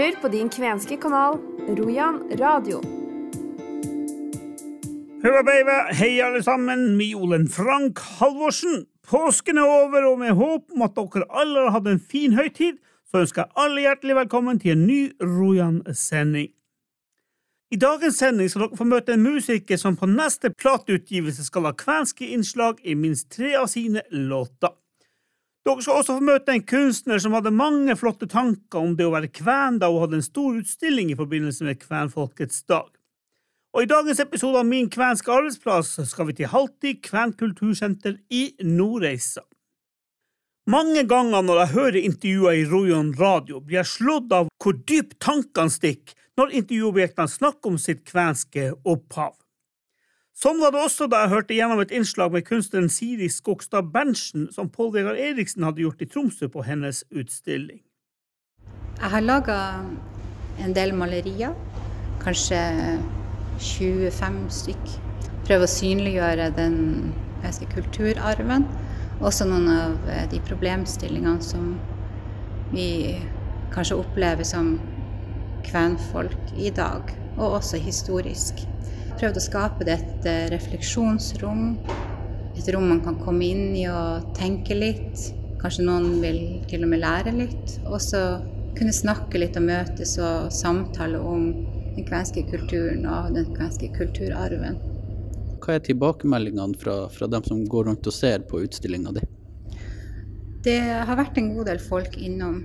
hører på din kvenske kanal Rojan radio. Høva beiva, hei alle sammen, Miolen Frank Halvorsen. Påsken er over, og med håp om at dere alle har hatt en fin høytid, så ønsker jeg alle hjertelig velkommen til en ny Rojan-sending. I dagens sending skal dere få møte en musiker som på neste plateutgivelse skal ha kvenske innslag i minst tre av sine låter. Dere skal også få møte en kunstner som hadde mange flotte tanker om det å være kven da hun hadde en stor utstilling i forbindelse med kvenfolkets dag. Og I dagens episode av Min kvenske arbeidsplass skal vi til Halti kvenkultursenter i Nordreisa. Mange ganger når jeg hører intervjuer i Rojon radio, blir jeg slått av hvor dypt tankene stikker når intervjuobjektene snakker om sitt kvenske opphav. Sånn var det også da jeg hørte gjennom et innslag med kunstneren Siri Skogstad Berntsen som Pål Vegar Eriksen hadde gjort i Tromsø på hennes utstilling. Jeg har laga en del malerier, kanskje 25 stykk. Prøve å synliggjøre den norske kulturarven. Også noen av de problemstillingene som vi kanskje opplever som kvenfolk i dag, og også historisk. Prøvd å skape det et eh, refleksjonsrom, et rom man kan komme inn i og tenke litt. Kanskje noen vil til og med lære litt. Og så kunne snakke litt og møtes og samtale om den kvenske kulturen og den kvenske kulturarven. Hva er tilbakemeldingene fra, fra dem som går rundt og ser på utstillinga di? Det har vært en god del folk innom.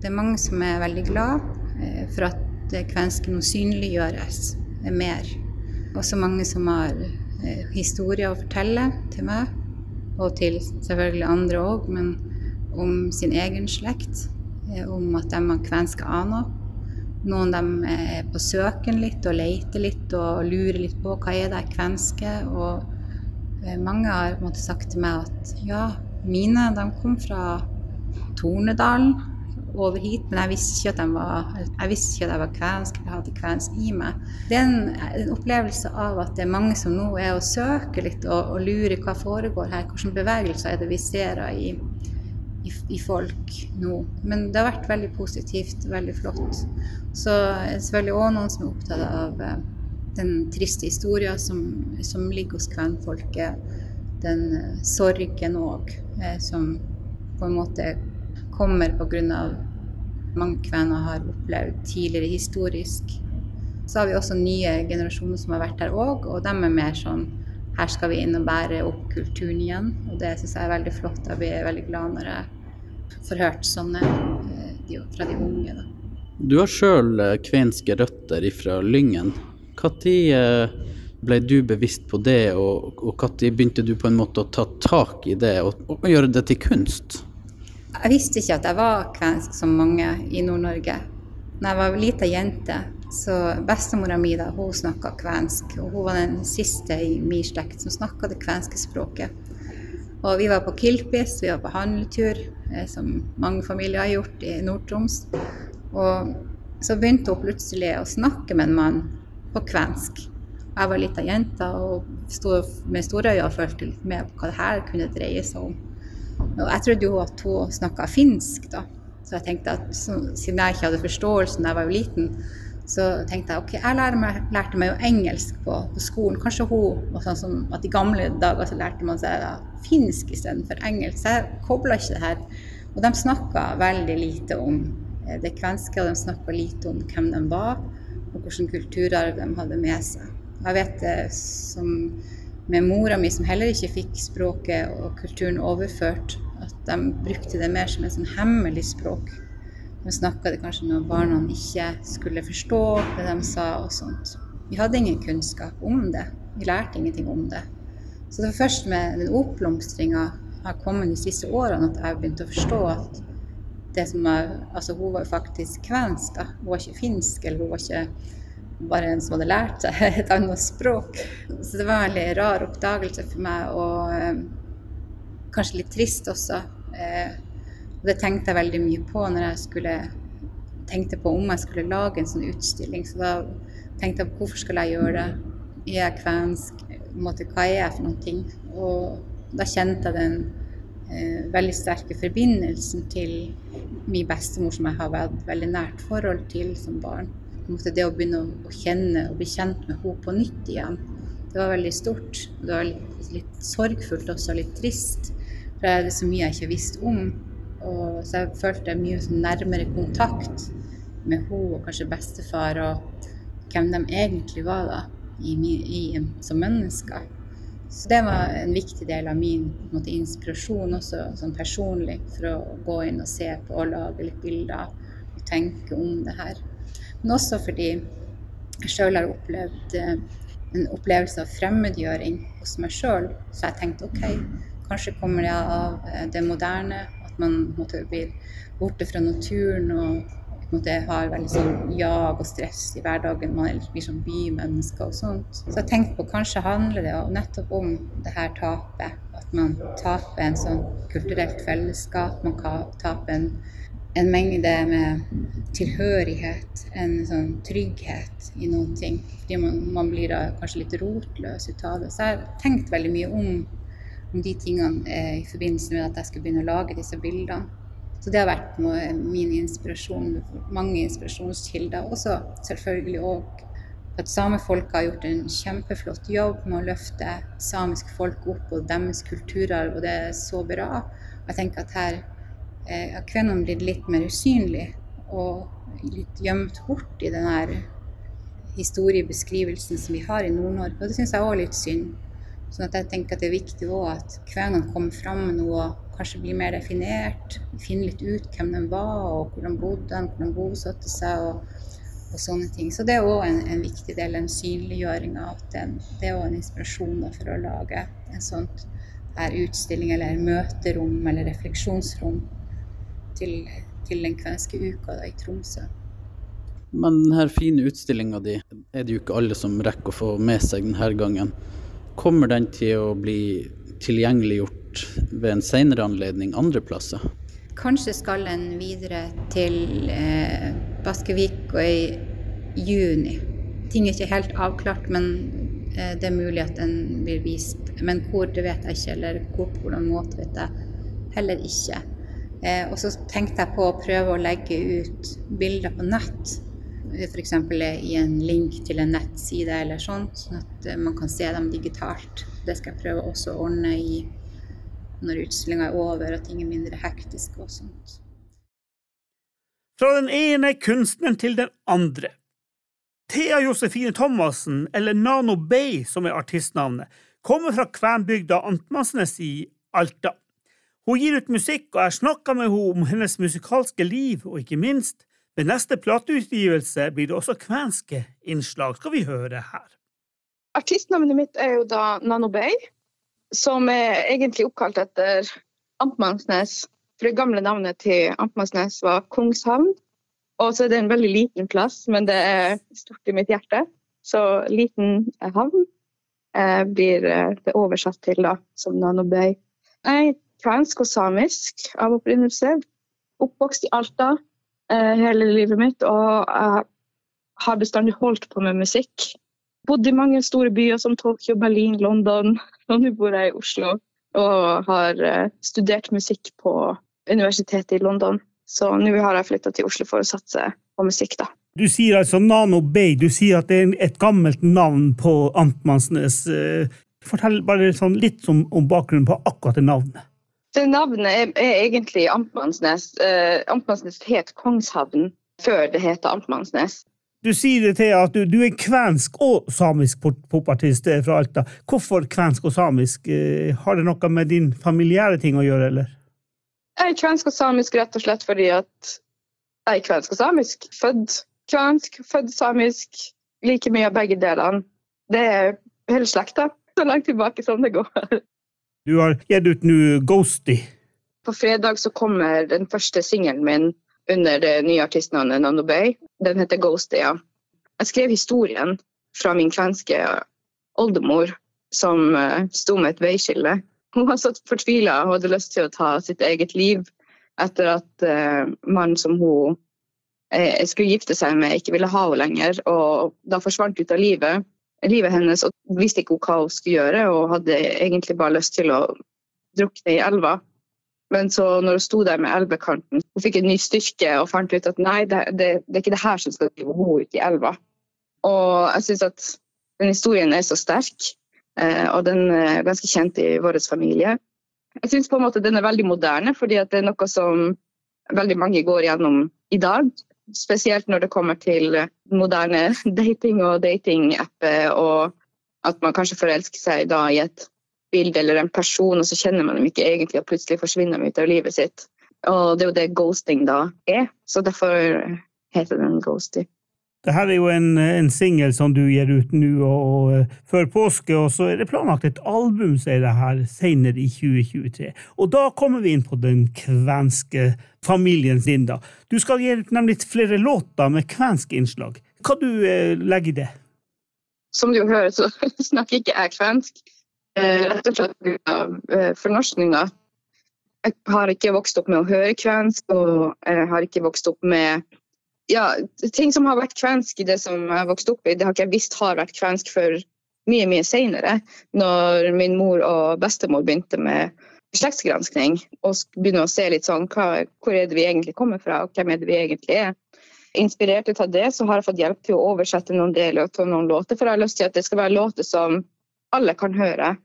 Det er mange som er veldig glad Eh, for at det nå synliggjøres mer. Også mange som har eh, historier å fortelle til meg, og til selvfølgelig andre òg, men om sin egen slekt. Eh, om at de har kvenske aner. Noen dem er på søken litt og leter litt og lurer litt på hva er det kvenske. Og mange har måte sagt til meg at ja, mine de kom fra Tornedalen over hit, men jeg visste ikke at jeg var, jeg ikke at jeg var kvensk eller hadde kvensk i meg. Det er en, opplevelse av at det er mange som nå er og søker litt og, og lurer hva foregår her. Hvilke bevegelser er det vi ser i, i, i, folk nå. Men det har vært veldig positivt, veldig flott. Så er det selvfølgelig òg noen som er opptatt av eh, den triste historien som, som ligger hos kvenfolket. Den uh, sorgen òg, eh, som på en måte kommer pga. mange kvener har opplevd tidligere historisk. Så har vi også nye generasjoner som har vært her òg, og de er mer sånn her skal vi inn og bære opp kulturen igjen. Og det syns jeg er veldig flott. Jeg blir veldig glad når jeg får hørt sånne eh, fra de unge. Da. Du har sjøl eh, kvenske røtter fra Lyngen. Når eh, ble du bevisst på det, og når begynte du på en måte å ta tak i det og, og gjøre det til kunst? Jeg visste ikke at jeg var kvensk som mange i Nord-Norge. Da jeg var lita jente, så bestemora mi da, hun snakka kvensk. Og hun var den siste i min slekt som snakka det kvenske språket. Og vi var på Kilpis, vi var på handletur, eh, som mange familier har gjort i Nord-Troms. Og så begynte hun plutselig å snakke med en mann på kvensk. Jeg var lita jente og sto med store øyne og følte litt med på hva det her kunne dreie seg om. Og jeg trodde jo at hun snakka finsk, da. Så jeg tenkte at så, siden jeg ikke hadde forståelsen da jeg var jo liten, så tenkte jeg ok, jeg meg, lærte meg jo engelsk på, på, skolen. Kanskje hun var sånn som at i gamle dager så lærte man seg da, finsk istedenfor engelsk. Jeg kobla ikke det her. Og de snakka veldig lite om eh, det kvenske, og de snakka lite om hvem de var, og hvilken kulturarv de hadde med seg. Jeg vet det som med mora mi, som heller ikke fikk språket og kulturen overført. At de brukte det mer som et sånn hemmelig språk. De snakka det kanskje når barna ikke skulle forstå det de sa og sånt. Vi hadde ingen kunnskap om det. Vi lærte ingenting om det. Så det var først med den oppblomstringa har kommet de siste årene at jeg begynte å forstå at det som er, altså hun var faktisk kvensk. da, Hun var ikke finsk, eller hun var ikke bare en som hadde lært seg et annet språk. Så det var en veldig rar oppdagelse for meg, og eh, kanskje litt trist også. Eh, det tenkte jeg veldig mye på når jeg skulle tenkte på om jeg skulle lage en sånn utstilling. Så da tenkte jeg på hvorfor skal jeg gjøre det? Er jeg kvensk? Hva er jeg for noen ting? Og da kjente jeg den eh, veldig sterke forbindelsen til min bestemor, som jeg har hatt veldig nært forhold til som barn. Det å begynne å kjenne og bli kjent med henne på nytt igjen, det var veldig stort. Det var litt, litt sorgfullt også, litt trist. For det er så mye jeg ikke visste om. Og så jeg følte mye sånn nærmere kontakt med henne og kanskje bestefar, og hvem de egentlig var da, i, i, som mennesker. Så det var en viktig del av min måte, inspirasjon også sånn personlig, for å gå inn og se på og lage litt bilder og tenke om det her. Men også fordi jeg sjøl har opplevd eh, en opplevelse av fremmedgjøring hos meg sjøl. Så jeg tenkte OK, kanskje kommer det av eh, det moderne. At man måtte bli borte fra naturen og måte, har veldig sånn jag og stress i hverdagen. Man blir sånn bymenneske og sånt. Så jeg tenkte på kanskje handler det nettopp om det her tapet. At man taper en sånn kulturelt fellesskap. Man taper en en mengde med tilhørighet, en sånn trygghet i noen ting. Fordi man, man blir da kanskje litt rotløs ut av det. Så jeg har tenkt veldig mye om, om de tingene eh, i forbindelse med at jeg skulle begynne å lage disse bildene. Så det har vært min inspirasjon, mange inspirasjonskilder. Også selvfølgelig òg at samefolket har gjort en kjempeflott jobb med å løfte samiske folk opp og deres kulturarv, og det er så bra. Jeg tenker at her eh, kvinnene blitt litt mer usynlig og litt gjemt bort i den her historiebeskrivelsen som vi har i Nord-Norge. Og det syns jeg òg er litt synd. Sånn at jeg tenker at det er viktig òg at kvenene kommer fram med noe kanskje blir mer definert. Finne litt ut hvem de var, og hvor de bodde, hvor de bosatte seg. og, og sånne ting. Så det er òg en, en, viktig del, en synliggjøring av at det, er òg en inspirasjon da, for å lage en sånn utstilling eller møterom eller refleksjonsrom til, til den kvenske uka da, i Tromsø. Men denne fine utstillinga di er det jo ikke alle som rekker å få med seg denne gangen. Kommer den til å bli tilgjengeliggjort ved en senere anledning andre plasser? Kanskje skal den videre til eh, Baskevik og i juni. Ting er ikke helt avklart, men eh, det er mulig at den blir vist. Men hvor, det vet jeg ikke. Eller hvor, på hvilken måte, vet jeg heller ikke. Eh, og så tenkte jeg på å prøve å legge ut bilder på nett. F.eks. i en link til en nettside eller sånt, sånn at eh, man kan se dem digitalt. Det skal jeg prøve også å ordne i når utstillinga er over og ting er mindre hektiske og sånt. Fra den ene kunstneren til den andre. Thea Josefine Thomassen, eller Nano Bay som er artistnavnet, kommer fra kvenbygda Antmansnes i Alta. Hun gir ut musikk, og jeg snakka med henne om hennes musikalske liv, og ikke minst, ved neste plateutgivelse blir det også kvenske innslag, skal vi høre her. Artistnavnet mitt er jo da Nano Bay, som er egentlig oppkalt etter Amtmannsnes. For det gamle navnet til Amtmannsnes var Kongshavn. Og så er det en veldig liten plass, men det er stort i mitt hjerte. Så liten havn eh, blir eh, det oversatt til da, som Nano Bay. Jeg kvensk og samisk av opprinnelse. Oppvokst i Alta eh, hele livet mitt og jeg har bestandig holdt på med musikk. Bodd i mange store byer som Tokyo, Berlin, London. Og nå bor jeg i Oslo og har eh, studert musikk på universitetet i London. Så nå har jeg flytta til Oslo for å satse på musikk, da. Du sier altså Nano Bay, du sier at det er et gammelt navn på Amtmannsnes. Eh, fortell bare sånn litt om, om bakgrunnen på akkurat det navnet. Det navnet er, er egentlig Amtmannsnes. Eh, Amtmannsnes het Kongshavn før det het Amtmannsnes. Du sier det til at du, du er kvensk og samisk popartist eh, fra Alta. Hvorfor kvensk og samisk? Uh, har det noe med din familiære ting å gjøre, eller? Jeg er kvensk og samisk rett og slett fordi at jeg er kvensk og samisk. Født kvensk, født samisk. Like mye av begge delene. Det er hele slekta. Så langt tilbake som det går. Du har gitt ut nå Ghosty. På fredag så kommer den første singelen min under det nye artistnavnet Nando Bay. Den heter Ghosty, ja. Jeg skrev historien fra min kvenske oldemor som uh, sto med et veiskille. Hun var så fortvila og hadde lyst til å ta sitt eget liv etter at uh, mannen som hun uh, skulle gifte seg med, ikke ville ha henne lenger. Og da forsvant ut av livet livet hennes og visste ikke hva hun skulle gjøre, og hadde egentlig bare lyst til å drukne i elva. Men så når hun sto der med elvekanten, hun fikk en ny styrke og fant ut at nei, det, det, det er ikke det her som skal drive henne ut i elva. Og jeg syns at den historien er så sterk, eh, og den er ganske kjent i vår familie. Jeg syns på en måte den er veldig moderne, fordi det er noe som veldig mange går gjennom i dag. Spesielt når det kommer til moderne dating og datingapper, og at man kanskje forelsker seg da i et bilde eller en person, og så kjenner man dem ikke egentlig, og plutselig forsvinner de ut av livet sitt. Og det er jo det ghosting da er, så derfor heter den Ghosty. Dette er jo en, en singel som du gir ut nå og, og, eh, før påske, og så er det planlagt et album sier det her, senere i 2023. Og da kommer vi inn på den kvenske familien din. da. Du skal gi ut nemlig flere låter med kvensk innslag. Hva du eh, legger i det? Som du hører, så snakker ikke jeg kvensk. Eh, rett og slett pga. eh, fornorskninga. Jeg har ikke vokst opp med å høre kvensk, og jeg har ikke vokst opp med ja, ting som har vært kvensk i det som jeg har vokst opp i, det har ikke jeg visst har vært kvensk før mye, mye seinere. Når min mor og bestemor begynte med slektsgranskning og begynner å se litt sånn hva, hvor er det vi egentlig kommer fra, og hvem er det vi egentlig er. Inspirert ut av det så har jeg fått hjelp til å oversette noen deler av noen låter, for jeg har lyst til at det skal være låter som alle kan høre.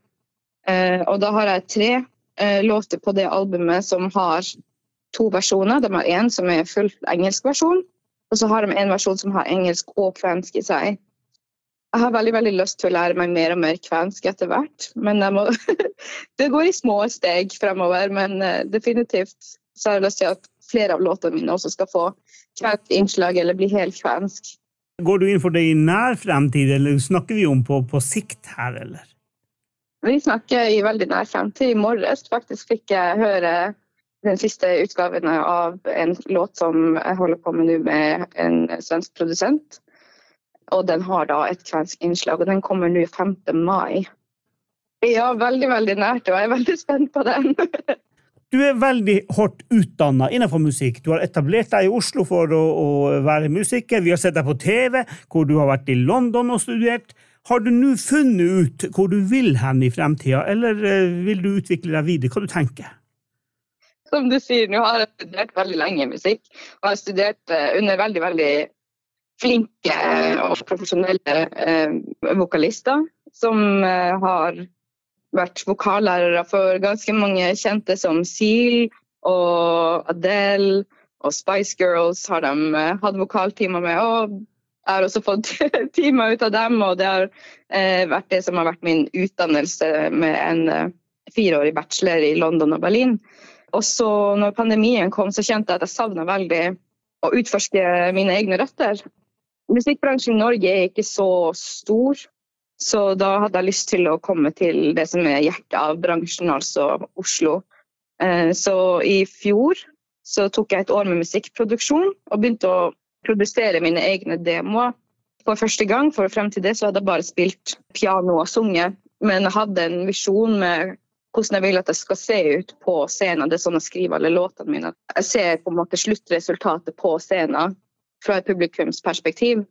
Eh, og da har jeg tre eh, låter på det albumet som har to versjoner. De har én som er fullt engelsk versjon, og så har de en versjon som har engelsk og kvensk i seg. Jeg har veldig veldig lyst til å lære meg mer og mer kvensk etter hvert. men må, Det går i små steg fremover, men eh, definitivt så har jeg lyst til at flere av låtene mine også skal få kvensk innslag eller bli helt kvensk. Går du inn for det i nær fremtid, eller snakker vi om på, på sikt her, eller? Vi snakker i veldig nær fremtid. I morges faktisk fikk jeg høre den siste utgaven av en låt som jeg holder på med nå med en svensk produsent. Og den har da et kvensk innslag, og den kommer nå 5. mai. Ja, veldig, veldig nært, og jeg er veldig spent på den. du er veldig hardt utdanna innenfor musikk. Du har etablert deg i Oslo for å, å, være musiker. Vi har sett deg på TV, hvor du har vært i London og studert. Har du nå funnet ut hvor du vil hen i fremtida, eller eh, vil du utvikle deg videre? Hva du tenker som du sier, nå har jeg studert veldig lenge musikk. Og har studert uh, under veldig, veldig flinke og profesjonelle eh, vokalister som eh, har vært vokallærere for ganske mange kjente som Seal og Adele og Spice Girls har de hatt vokaltimer med. og jeg har også fått timer ut av dem, og det har vært det som har vært min utdannelse med en fireårig bachelor i London og Berlin. Og så når pandemien kom, så kjente jeg at jeg savna veldig å utforske mine egne røtter. Musikkbransjen i Norge er ikke så stor, så da hadde jeg lyst til å komme til det som er hjertet av bransjen, altså Oslo. Eh, så i fjor så tok jeg et år med musikkproduksjon og begynte å produsere mine egne demoer for første gang. For frem til det så hadde jeg bare spilt piano og sunget, men hadde en visjon med hvordan jeg vil at jeg skal se ut på scenen. Det er sånn jeg skriver alle låtene mine. Jeg ser på en måte sluttresultatet på scenen fra et publikumsperspektiv.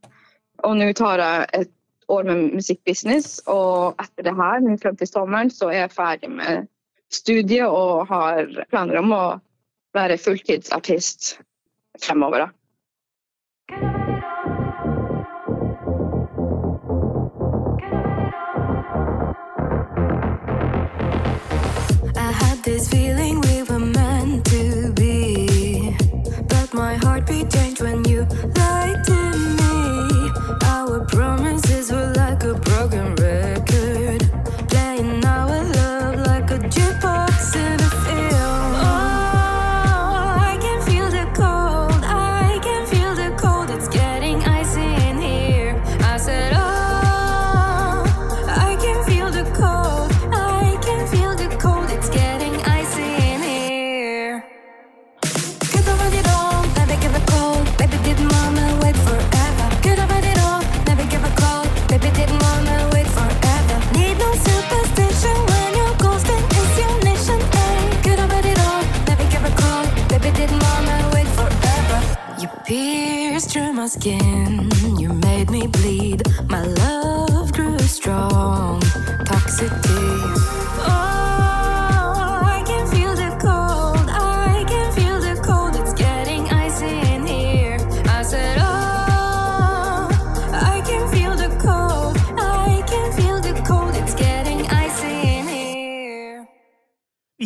Og nå tar jeg et år med musikkbusiness, og etter det her, nå frem til sommeren, så er jeg ferdig med studiet og har planer om å være fulltidsartist fremover. da. This feeling we pierced through my skin, you made me bleed. My love grew strong, toxic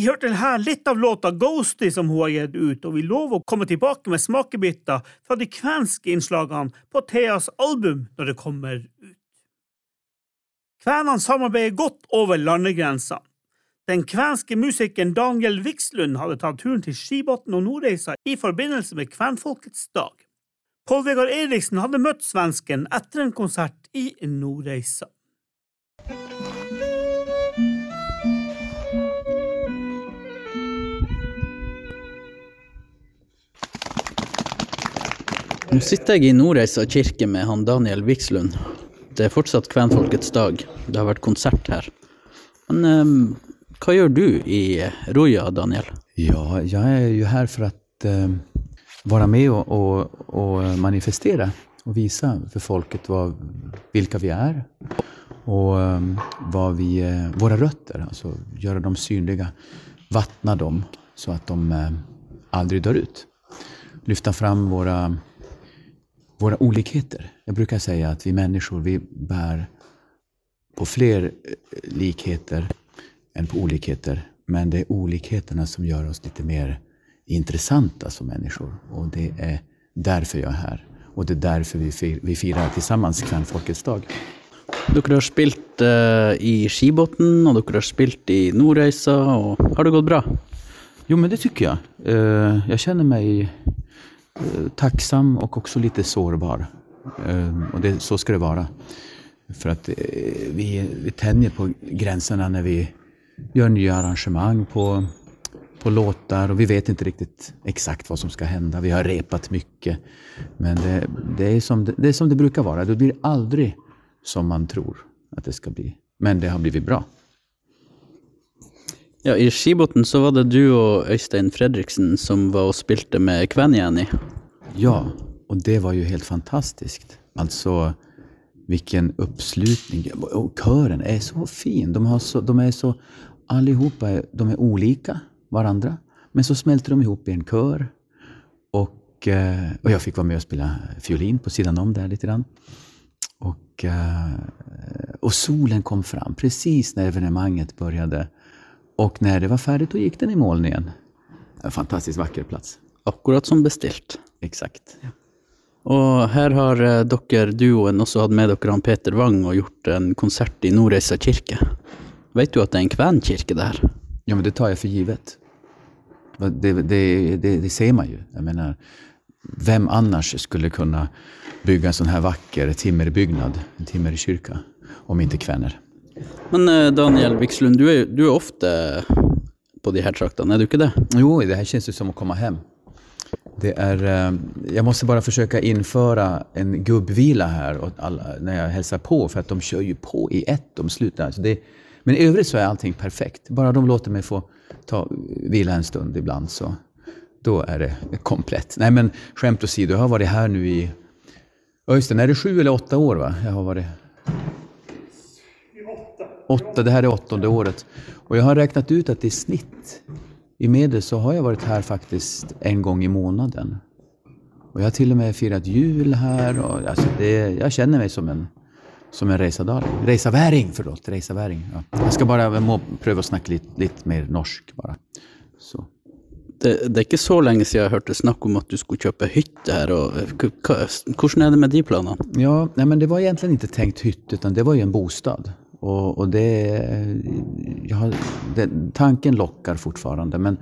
hørte her litt av låta Ghosty som hun har gitt ut, og vi lover å komme tilbake med smakebiter fra de kvenske innslagene på Theas album når det kommer ut. Kvenene samarbeider godt over landegrensene. Den kvenske musikeren Daniel Vikslund hadde tatt turen til Skibotn og Nordreisa i forbindelse med Kvenfolkets dag. Pål Vegard Eriksen hadde møtt svensken etter en konsert i Nordreisa. Nå sitter jeg i Nordreisa kirke med han Daniel Vikslund. Det er fortsatt Kvenfolkets dag. Det har vært konsert her. Men eh, hva gjør du i Roja, Daniel? Ja, jeg er jo her for å eh, være med og, og, og manifestere. Og vise for folket hvilke vi er. Og hva vi, våre røtter. Altså gjøre dem synlige. vattna dem så at de aldri dør ut. Lyfte fram våra, våra olikheter. Jag brukar säga att vi människor, vi bär på fler eh, likheter än på olikheter. Men det är olikheterna som gör oss lite mer intressanta som människor. Och det är därför jag är här. Och det är därför vi, fir, vi firar tillsammans Kvenfolkets dag. Dere har spilt uh, i Skibotn, og dere har spilt i Nordreisa, og har det gått bra? Jo, men det tycker jeg. Uh, jeg kjenner mig eh, tacksam och också lite sårbar. og Och det, så ska det vara. För att eh, vi, vi tänjer på gränserna när vi gör nya arrangemang på, på låtar och vi vet inte riktigt exakt vad som ska hända. Vi har repat mycket. Men det, det, är, som det, det är som det brukar vara. Det blir aldrig som man tror att det ska bli. Men det har blivit bra. Ja, I Skibotn så var det du og Øystein Fredriksen som var og spilte med Kvenjani. Ja, og det var jo helt fantastisk. Altså vilken oppslutning. Og køren er så fin. De, så, de er så, Alle de er olika varandra. Men så smelter de ihop i en kør. Og, og jeg fikk være med og spille fiolin på sidan om der litt. Og, eh, solen kom fram precis når evenemanget började. Och när det var färdigt då gick den i moln igen. En fantastiskt vacker plats. Akkurat som bestilt. Exakt. Og her har eh, dere, duoen, også hatt med dere han Peter Wang og gjort en konsert i Nordreisa kirke. Vet du at det er en kvenkirke der? Ja, men det tar jag för givet. Det, det, det, det ser man ju. Jag menar, vem annars skulle kunna bygga en sån här vacker timmerbyggnad, en timmerkyrka, om inte kvenner? Men eh, Daniel Vikslund, du er, du er ofte på de her traktene, er du ikke det? Jo, det her kjennes ut som å komme hjem. Det er Jeg jag bare forsøke å innføre en gubbvila her alla, når jeg hilser på, for de kjører jo på i ett, de slutter. Det, men i övrigt så er allting perfekt. Bare de låter meg få ta, vila en stund ibland så da er det komplett. Nei, men skämt åsido, jeg har vært her nå i, ja just det, sju eller åtte år va? Jeg har varit Åtta, det här är åttonde året. Och jag har räknat ut att i snitt, i medel så har jag varit här faktiskt en gång i månaden. Och jag har till och med firat jul här. Och alltså det, jag känner mig som en, som en reisadaling. Reisaväring, förlåt. Reisaväring. Ja. Jag ska bara må pröva att snacka lite, lite mer norsk bara. Så. det? Det er ikke så lenge siden jeg hørte snakk om at du skulle kjøpe hytte her. og Hvordan er det med de planene? Ja, nej, men det var egentligen inte tänkt hytt, utan det var ju en bostad. Och, och det, har, det, tanken lockar fortfarande, men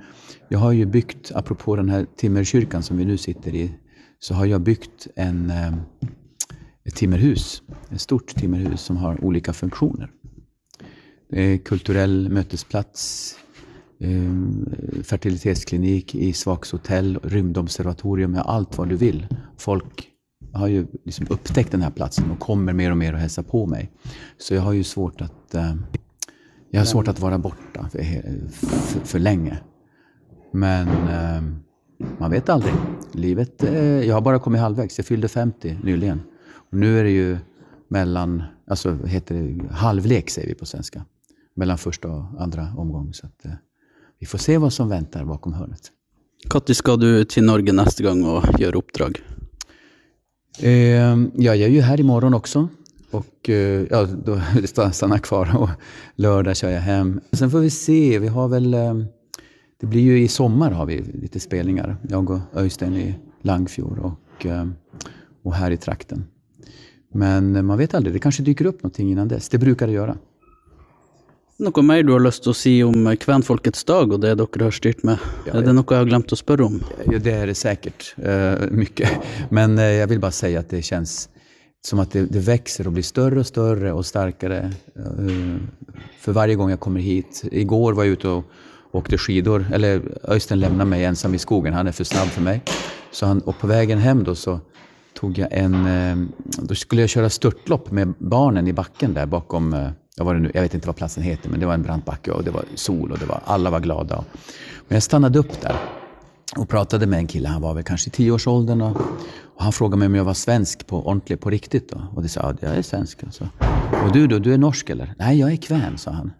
jag har ju byggt, apropå den här timmerkyrkan som vi nu sitter i, så har jag byggt en, eh, ett timmerhus, ett stort timmerhus som har olika funktioner. Det är kulturell mötesplats, eh, fertilitetsklinik, isvakshotell, rymdobservatorium, ja, allt vad du vill. Folk har ju liksom upptäckt den här platsen och kommer mer och mer och hälsar på mig. Så jag har ju svårt att, eh, jag har svårt att vara borta för, för, för länge. Men eh, man vet aldrig. Livet, eh, jag har bara kommit halvvägs. Jag fyllde 50 nyligen. Och nu är det ju mellan, alltså heter det, halvlek säger vi på svenska. Mellan första och andra omgång. Så att, eh, vi får se vad som väntar bakom hörnet. Når skal du til Norge neste gang og gjøre oppdrag? Eh, ja, jag är ju här imorgon också. Och eh, ja, då stannar kvar och lördag kör jag hem. Sen får vi se, vi har väl... Eh, det blir ju i sommar har vi lite spelningar. Jag och Öystein i Langfjord och, eh, och här i trakten. Men man vet aldrig, det kanske dyker upp någonting innan dess. Det brukar det göra. Noe mer du har lyst til å si om kvenfolkets dag og det dere har styrt med? Ja, er det noe jeg har glemt å spørre om? Ja, det er det sikkert uh, mye. Men uh, jeg vil bare si at det kjennes som at det, det växer og blir større og større og sterkere. Uh, for varje gang jeg kommer hit. I går var jeg ute og åkte skidor, eller Øystein lämnade meg ensam i skogen, han er for snabb for meg. Så han, og på vägen hem då så tog jag en, eh, då skulle jag köra störtlopp med barnen i backen där bakom, eh, jag, var det nu, jag vet inte vad platsen heter, men det var en brant backe och det var sol och det var, alla var glada. Men jag stannade upp där och pratade med en kille, han var väl kanske i tioårsåldern och, och han frågade mig om jag var svensk på ordentligt, på riktigt då. Och det sa jag, jag är svensk. Alltså. Och du då, du är norsk eller? Nej, jag är kvän, sa han.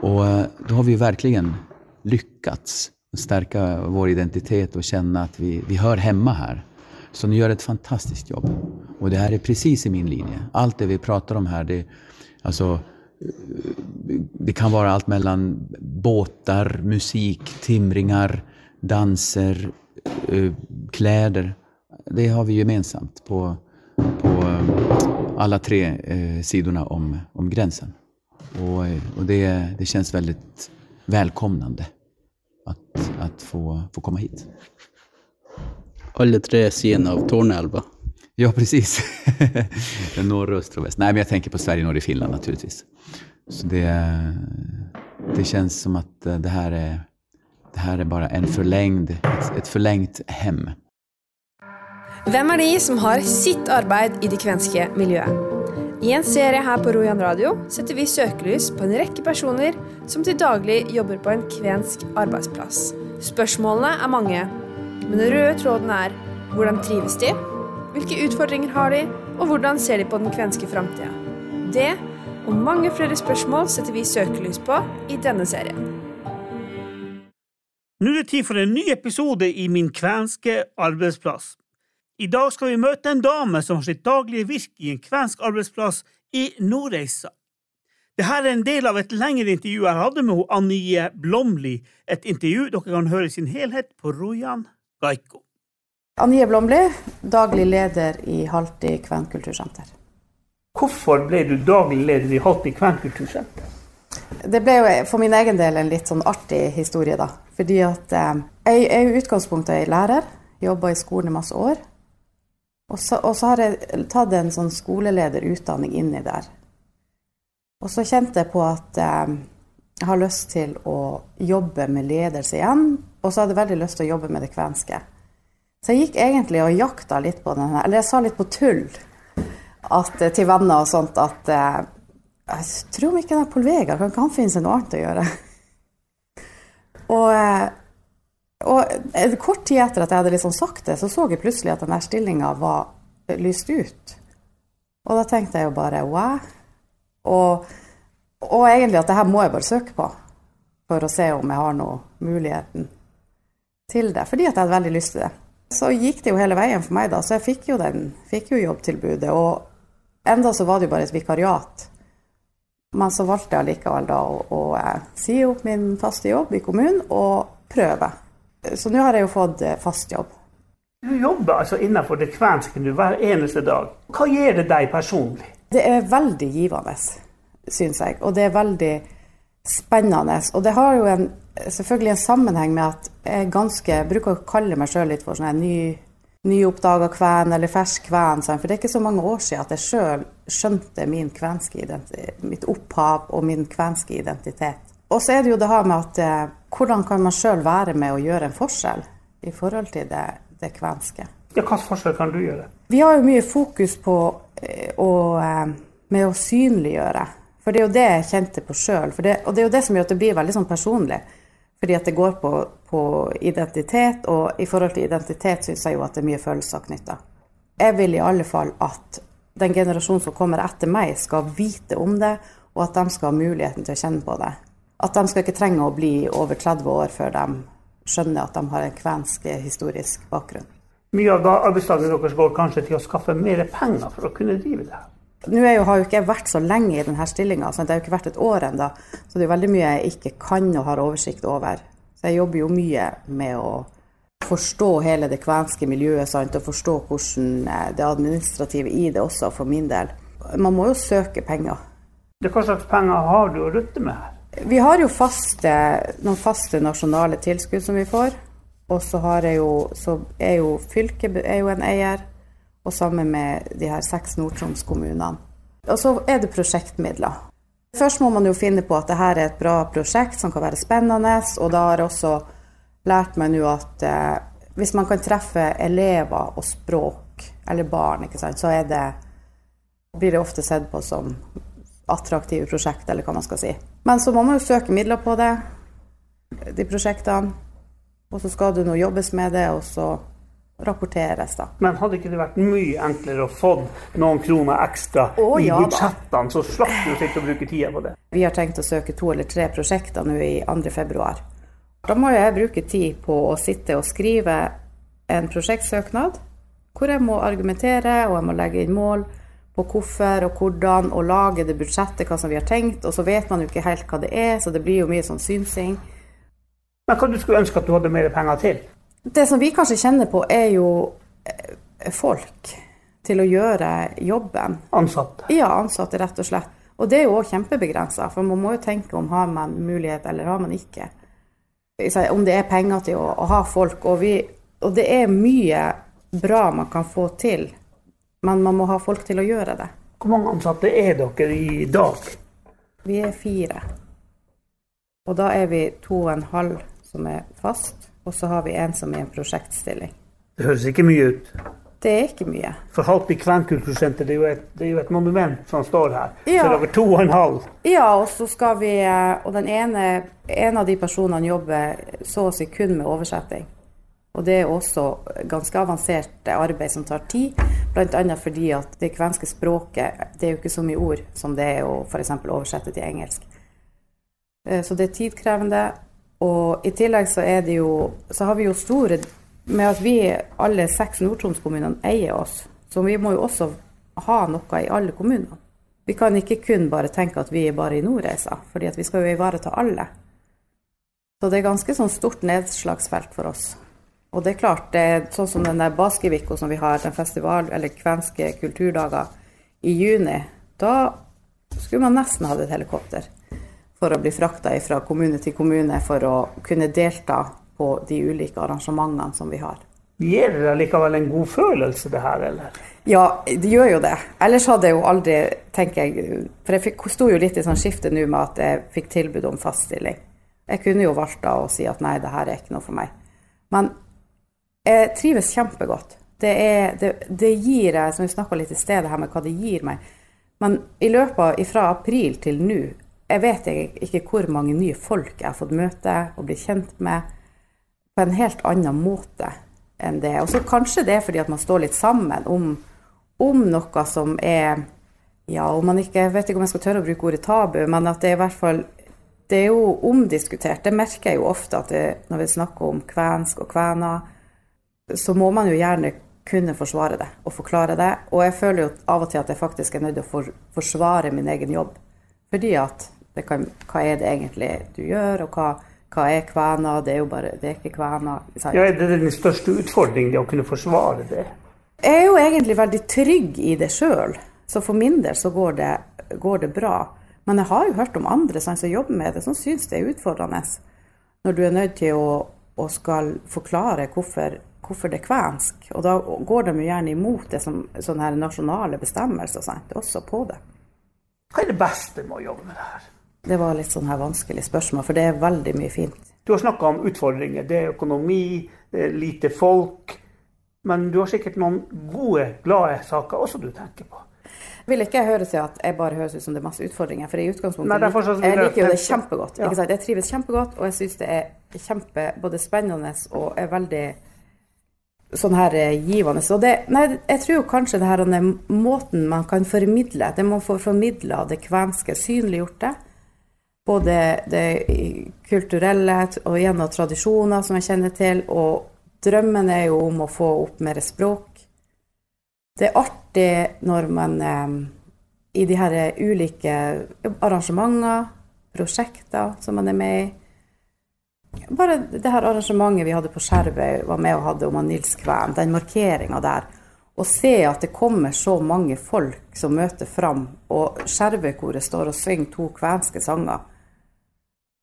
Och eh, då har vi verkligen lyckats stärka vår identitet och känna att vi, vi hör hemma här. Så ni gör ett fantastiskt jobb. Och det här är precis i min linje. Allt det vi pratar om här, det, alltså, det kan vara allt mellan båtar, musik, timringar, danser, eh, kläder. Det har vi gemensamt på, på eh, alla tre sidene sidorna om, om gränsen. Och, eh, och det, det känns väldigt välkomnande att, att få, få komma hit. Alle tre sidene av Torneelva. Ja, precis. Nord, norra, östra och väst. Nej, men jag tänker på Sverige, Norge, Finland naturligtvis. Så det, det känns som att eh, det här är, det här är bara en förlängd, ett, ett förlängt hem. Hvem er de som har sitt arbeid i det kvenske miljøet? I en serie her på Rojan radio setter vi søkelys på en rekke personer som til daglig jobber på en kvensk arbeidsplass. Spørsmålene er mange, men den røde tråden er hvordan trives de, hvilke utfordringer har de, og hvordan ser de på den kvenske framtida? Det og mange flere spørsmål setter vi søkelys på i denne serien. Nå er det tid for en ny episode i Min kvenske arbeidsplass. I dag skal vi møte en dame som har sitt daglige virke i en kvensk arbeidsplass i Nordreisa. Dette er en del av et lengre intervju jeg hadde med Annie Blomli, et intervju dere kan høre i sin helhet på Rojan Gaiko. Anje Blomli, daglig leder i Halti kvenkultursenter. Hvorfor ble du daglig leder i Halti kvenkultursenter? Det ble jo for min egen del en litt sånn artig historie, da. Fordi at eh, jeg er i utgangspunktet er lærer, jobba i skolen i masse år. Og så, og så har jeg tatt en sånn skolelederutdanning inni der. Og så kjente jeg på at eh, jeg har lyst til å jobbe med ledelse igjen. Og så hadde jeg veldig lyst til å jobbe med det kvenske. Så jeg gikk egentlig og jakta litt på den eller jeg sa litt på tull at, eh, til venner og sånt at eh, jeg tror ikke den Pål Vegard kan ikke han finne seg noe annet å gjøre. Og, eh, og kort tid etter at jeg hadde liksom sagt det, så så jeg plutselig at den stillinga var lyst ut. Og da tenkte jeg jo bare wow. Og, og egentlig at det her må jeg bare søke på for å se om jeg har noe muligheten til det. Fordi at jeg hadde veldig lyst til det. Så gikk det jo hele veien for meg, da. Så jeg fikk jo, den, fikk jo jobbtilbudet. Og enda så var det jo bare et vikariat. Men så valgte jeg allikevel da å, å eh, si opp min faste jobb i kommunen og prøve. Så nå har jeg jo fått eh, fast jobb. Du jobber altså innenfor det kvenske du hver eneste dag. Hva gir det deg personlig? Det er veldig givende, syns jeg. Og det er veldig spennende. Og det har jo en, selvfølgelig en sammenheng med at jeg ganske, bruker å kalle meg sjøl litt for sånn ny, nyoppdaga kven eller fersk kven. sånn, For det er ikke så mange år siden at jeg sjøl skjønte min kvenske mitt opphav og min kvenske identitet. Og så er det jo det her med at eh, hvordan kan man sjøl være med å gjøre en forskjell i forhold til det, det kvenske. Ja, Hvilken forskjell kan du gjøre? Vi har jo mye fokus på eh, å, eh, med å synliggjøre. For det er jo det jeg kjente på sjøl. Og det er jo det som gjør at det blir veldig sånn personlig. Fordi at det går på, på identitet, og i forhold til identitet syns jeg jo at det er mye følelser knytta. Jeg vil i alle fall at den generasjonen som kommer etter meg, skal vite om det, og at de skal ha muligheten til å kjenne på det. At de skal ikke trenge å bli over 30 år før de skjønner at de har en kvensk historisk bakgrunn. Mye av arbeidsdagen deres går kanskje til å skaffe mer penger for å kunne drive det her. Nå jo, har jo ikke jeg vært så lenge i denne stillinga, det har jo ikke vært et år ennå. Så det er jo veldig mye jeg ikke kan og har oversikt over. Så jeg jobber jo mye med å forstå hele det kvenske miljøet sant? og forstå hvordan eh, det administrative i det også, for min del. Man må jo søke penger. Hva slags penger har du å rutte med her? Vi har jo faste, noen faste nasjonale tilskudd som vi får. Og så, jo, så er jo fylket er jo en eier, og sammen med de her seks Nord-Troms kommunene. Og så er det prosjektmidler. Først må man jo finne på at dette er et bra prosjekt som kan være spennende. Og da har jeg også lært meg nå at eh, hvis man kan treffe elever og språk, eller barn, sant, så det, blir det ofte sett på som attraktive prosjekt, eller hva man skal si. Men så må man jo søke midler på det, de prosjektene. Og så skal det nå jobbes med det, og så rapporteres, da. Men hadde ikke det vært mye enklere å få noen kroner ekstra oh, i ja budsjettene, så slapp du å sitte og bruke tida på det? Vi har tenkt å søke to eller tre prosjekter nå i 2. februar. Da må jeg bruke tid på å sitte og skrive en prosjektsøknad, hvor jeg må argumentere og jeg må legge inn mål på hvorfor og hvordan, og lage det budsjettet, hva som vi har tenkt. Og så vet man jo ikke helt hva det er, så det blir jo mye sånn synsing. Men hva du skulle ønske at du hadde mer penger til? Det som vi kanskje kjenner på, er jo eh, folk til å gjøre jobben. Ansatte? Ja, ansatte, rett og slett. Og det er jo òg kjempebegrensa, for man må jo tenke om har man mulighet eller har man ikke. Om det er penger til å, å ha folk. Og, vi, og det er mye bra man kan få til, men man må ha folk til å gjøre det. Hvor mange ansatte er dere i dag? Vi er fire. Og da er vi to og en halv som er fast, og så har vi en som er en prosjektstilling. Det høres ikke mye ut. Det er ikke mye. For Halpi kvenkultursenter, det er jo et, det er jo et monument som står her. Ja. Så over to og en halv. Ja, og så skal vi eh, Og den ene, en av de personene jobber så å si kun med oversetting. Og det er også ganske avansert arbeid som tar tid, bl.a. fordi at det kvenske språket det er jo ikke så mye ord som det er å f.eks. oversette til engelsk. Eh, Så det er tidkrevende. Og i tillegg så er det jo Så har vi jo store Med at vi alle seks Nord-Troms-kommunene eier oss, så vi må jo også ha noe i alle kommunene. Vi kan ikke kun bare tenke at vi er bare i Nordreisa, fordi at vi skal jo ivareta alle. Så det er ganske sånn stort nedslagsfelt for oss. Og det er klart, det er sånn som den der Baskeviko som vi har, den festival, eller kvenske kulturdager i juni, da skulle man nesten hatt et helikopter for å bli frakta fra kommune til kommune for å kunne delta på de ulike arrangementene som vi har. Gir det deg likevel en god følelse, det her, eller? Ja, det gjør jo det. Ellers hadde jeg jo aldri, tenker jeg For jeg fikk, sto jo litt i sånn skifte nå med at jeg fikk tilbud om fast stilling. Jeg kunne jo valgt da å si at nei, det her er ikke noe for meg. Men jeg trives kjempegodt. Det, er, det, det gir jeg, som vi snakka litt i sted, det her med hva det gir meg. Men i løpet av fra april til nå, jeg vet ikke hvor mange nye folk jeg har fått møte og bli kjent med på en helt annen måte enn det. Og så kanskje det er fordi at man står litt sammen om, om noe som er Ja, om man ikke Jeg vet ikke om jeg skal tørre å bruke ordet tabu, men at det er i hvert fall Det er jo omdiskutert. Det merker jeg jo ofte at det, når vi snakker om kvensk og kvener, så må man jo gjerne kunne forsvare det og forklare det. Og jeg føler jo av og til at jeg faktisk er nødt til å for, forsvare min egen jobb. Fordi at kan, hva er det egentlig du gjør, og hva, hva er kvener? Det er jo bare, det er ikke kvener. Ja, Ja, er det den største utfordringen, det å kunne forsvare det? Jeg er jo egentlig veldig trygg i det sjøl, så for min del så går det, går det bra. Men jeg har jo hørt om andre sånn, som jobber med det, som syns det er utfordrende. Når du er nødt til å, å skal forklare hvorfor, hvorfor det er kvensk. Og da går de jo gjerne imot det som sånne nasjonale bestemmelser sant, også på det. Hva er det beste med å jobbe med det her? Det var litt sånn her vanskelig spørsmål, for det er veldig mye fint. Du har snakka om utfordringer. Det er økonomi, det er lite folk. Men du har sikkert noen gode, glade saker også du tenker på. Vil ikke jeg høre til at jeg bare høres ut som det er masse utfordringer, for i utgangspunktet Nei, derfor jeg jeg liker jo det kjempegodt. Ja. Jeg trives kjempegodt, og jeg syns det er kjempe både spennende og er veldig sånn her eh, givende. Så det, nei, jeg tror kanskje det her den måten man kan formidle Det man får formidla det kvenske, synliggjort det. Både det kulturelle og gjennom tradisjoner som jeg kjenner til, og drømmen er jo om å få opp mer språk. Det er artig når man eh, i de her ulike arrangementer, prosjekter som man er med i, bare det her arrangementet vi hadde på Skjervøy, var med og hadde om Nils Kvæn, den markeringa der. Å se at det kommer så mange folk som møter fram, og Skjervøy-koret står og synger to kvenske sanger.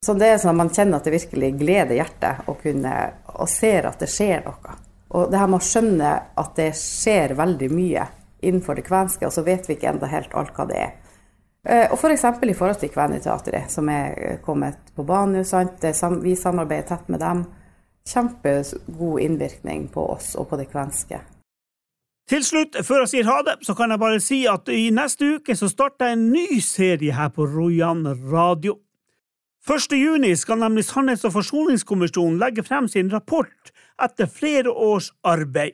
Så det er sånn at man kjenner at det virkelig gleder hjertet å kunne, og ser at det skjer noe. Og det her med å skjønne at det skjer veldig mye innenfor det kvenske, og så vet vi ikke enda helt alt hva det er. Eh, og f.eks. For i forhold til Kveneteatret, som er kommet på banen. Vi samarbeider tett med dem. Kjempegod innvirkning på oss og på det kvenske. Til slutt, før jeg sier ha det, så kan jeg bare si at i neste uke så starter jeg en ny serie her på Rojan radio. 1. juni skal nemlig Sannhets- og forsoningskommisjonen legge frem sin rapport etter flere års arbeid.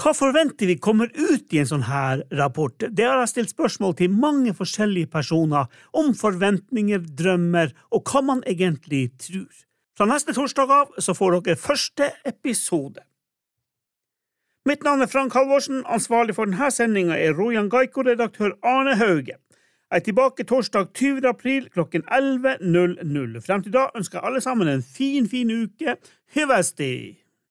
Hva forventer vi kommer ut i en sånn her rapport? Det har jeg stilt spørsmål til mange forskjellige personer om forventninger, drømmer og hva man egentlig tror. Fra neste torsdag av så får dere første episode. Mitt navn er Frank Halvorsen, ansvarlig for denne sendinga er Rojan Gaiko, redaktør Arne Hauge. Jeg er tilbake torsdag 20. april klokken 11.00. Frem til da ønsker jeg alle sammen en fin, fin uke. Hyvesti!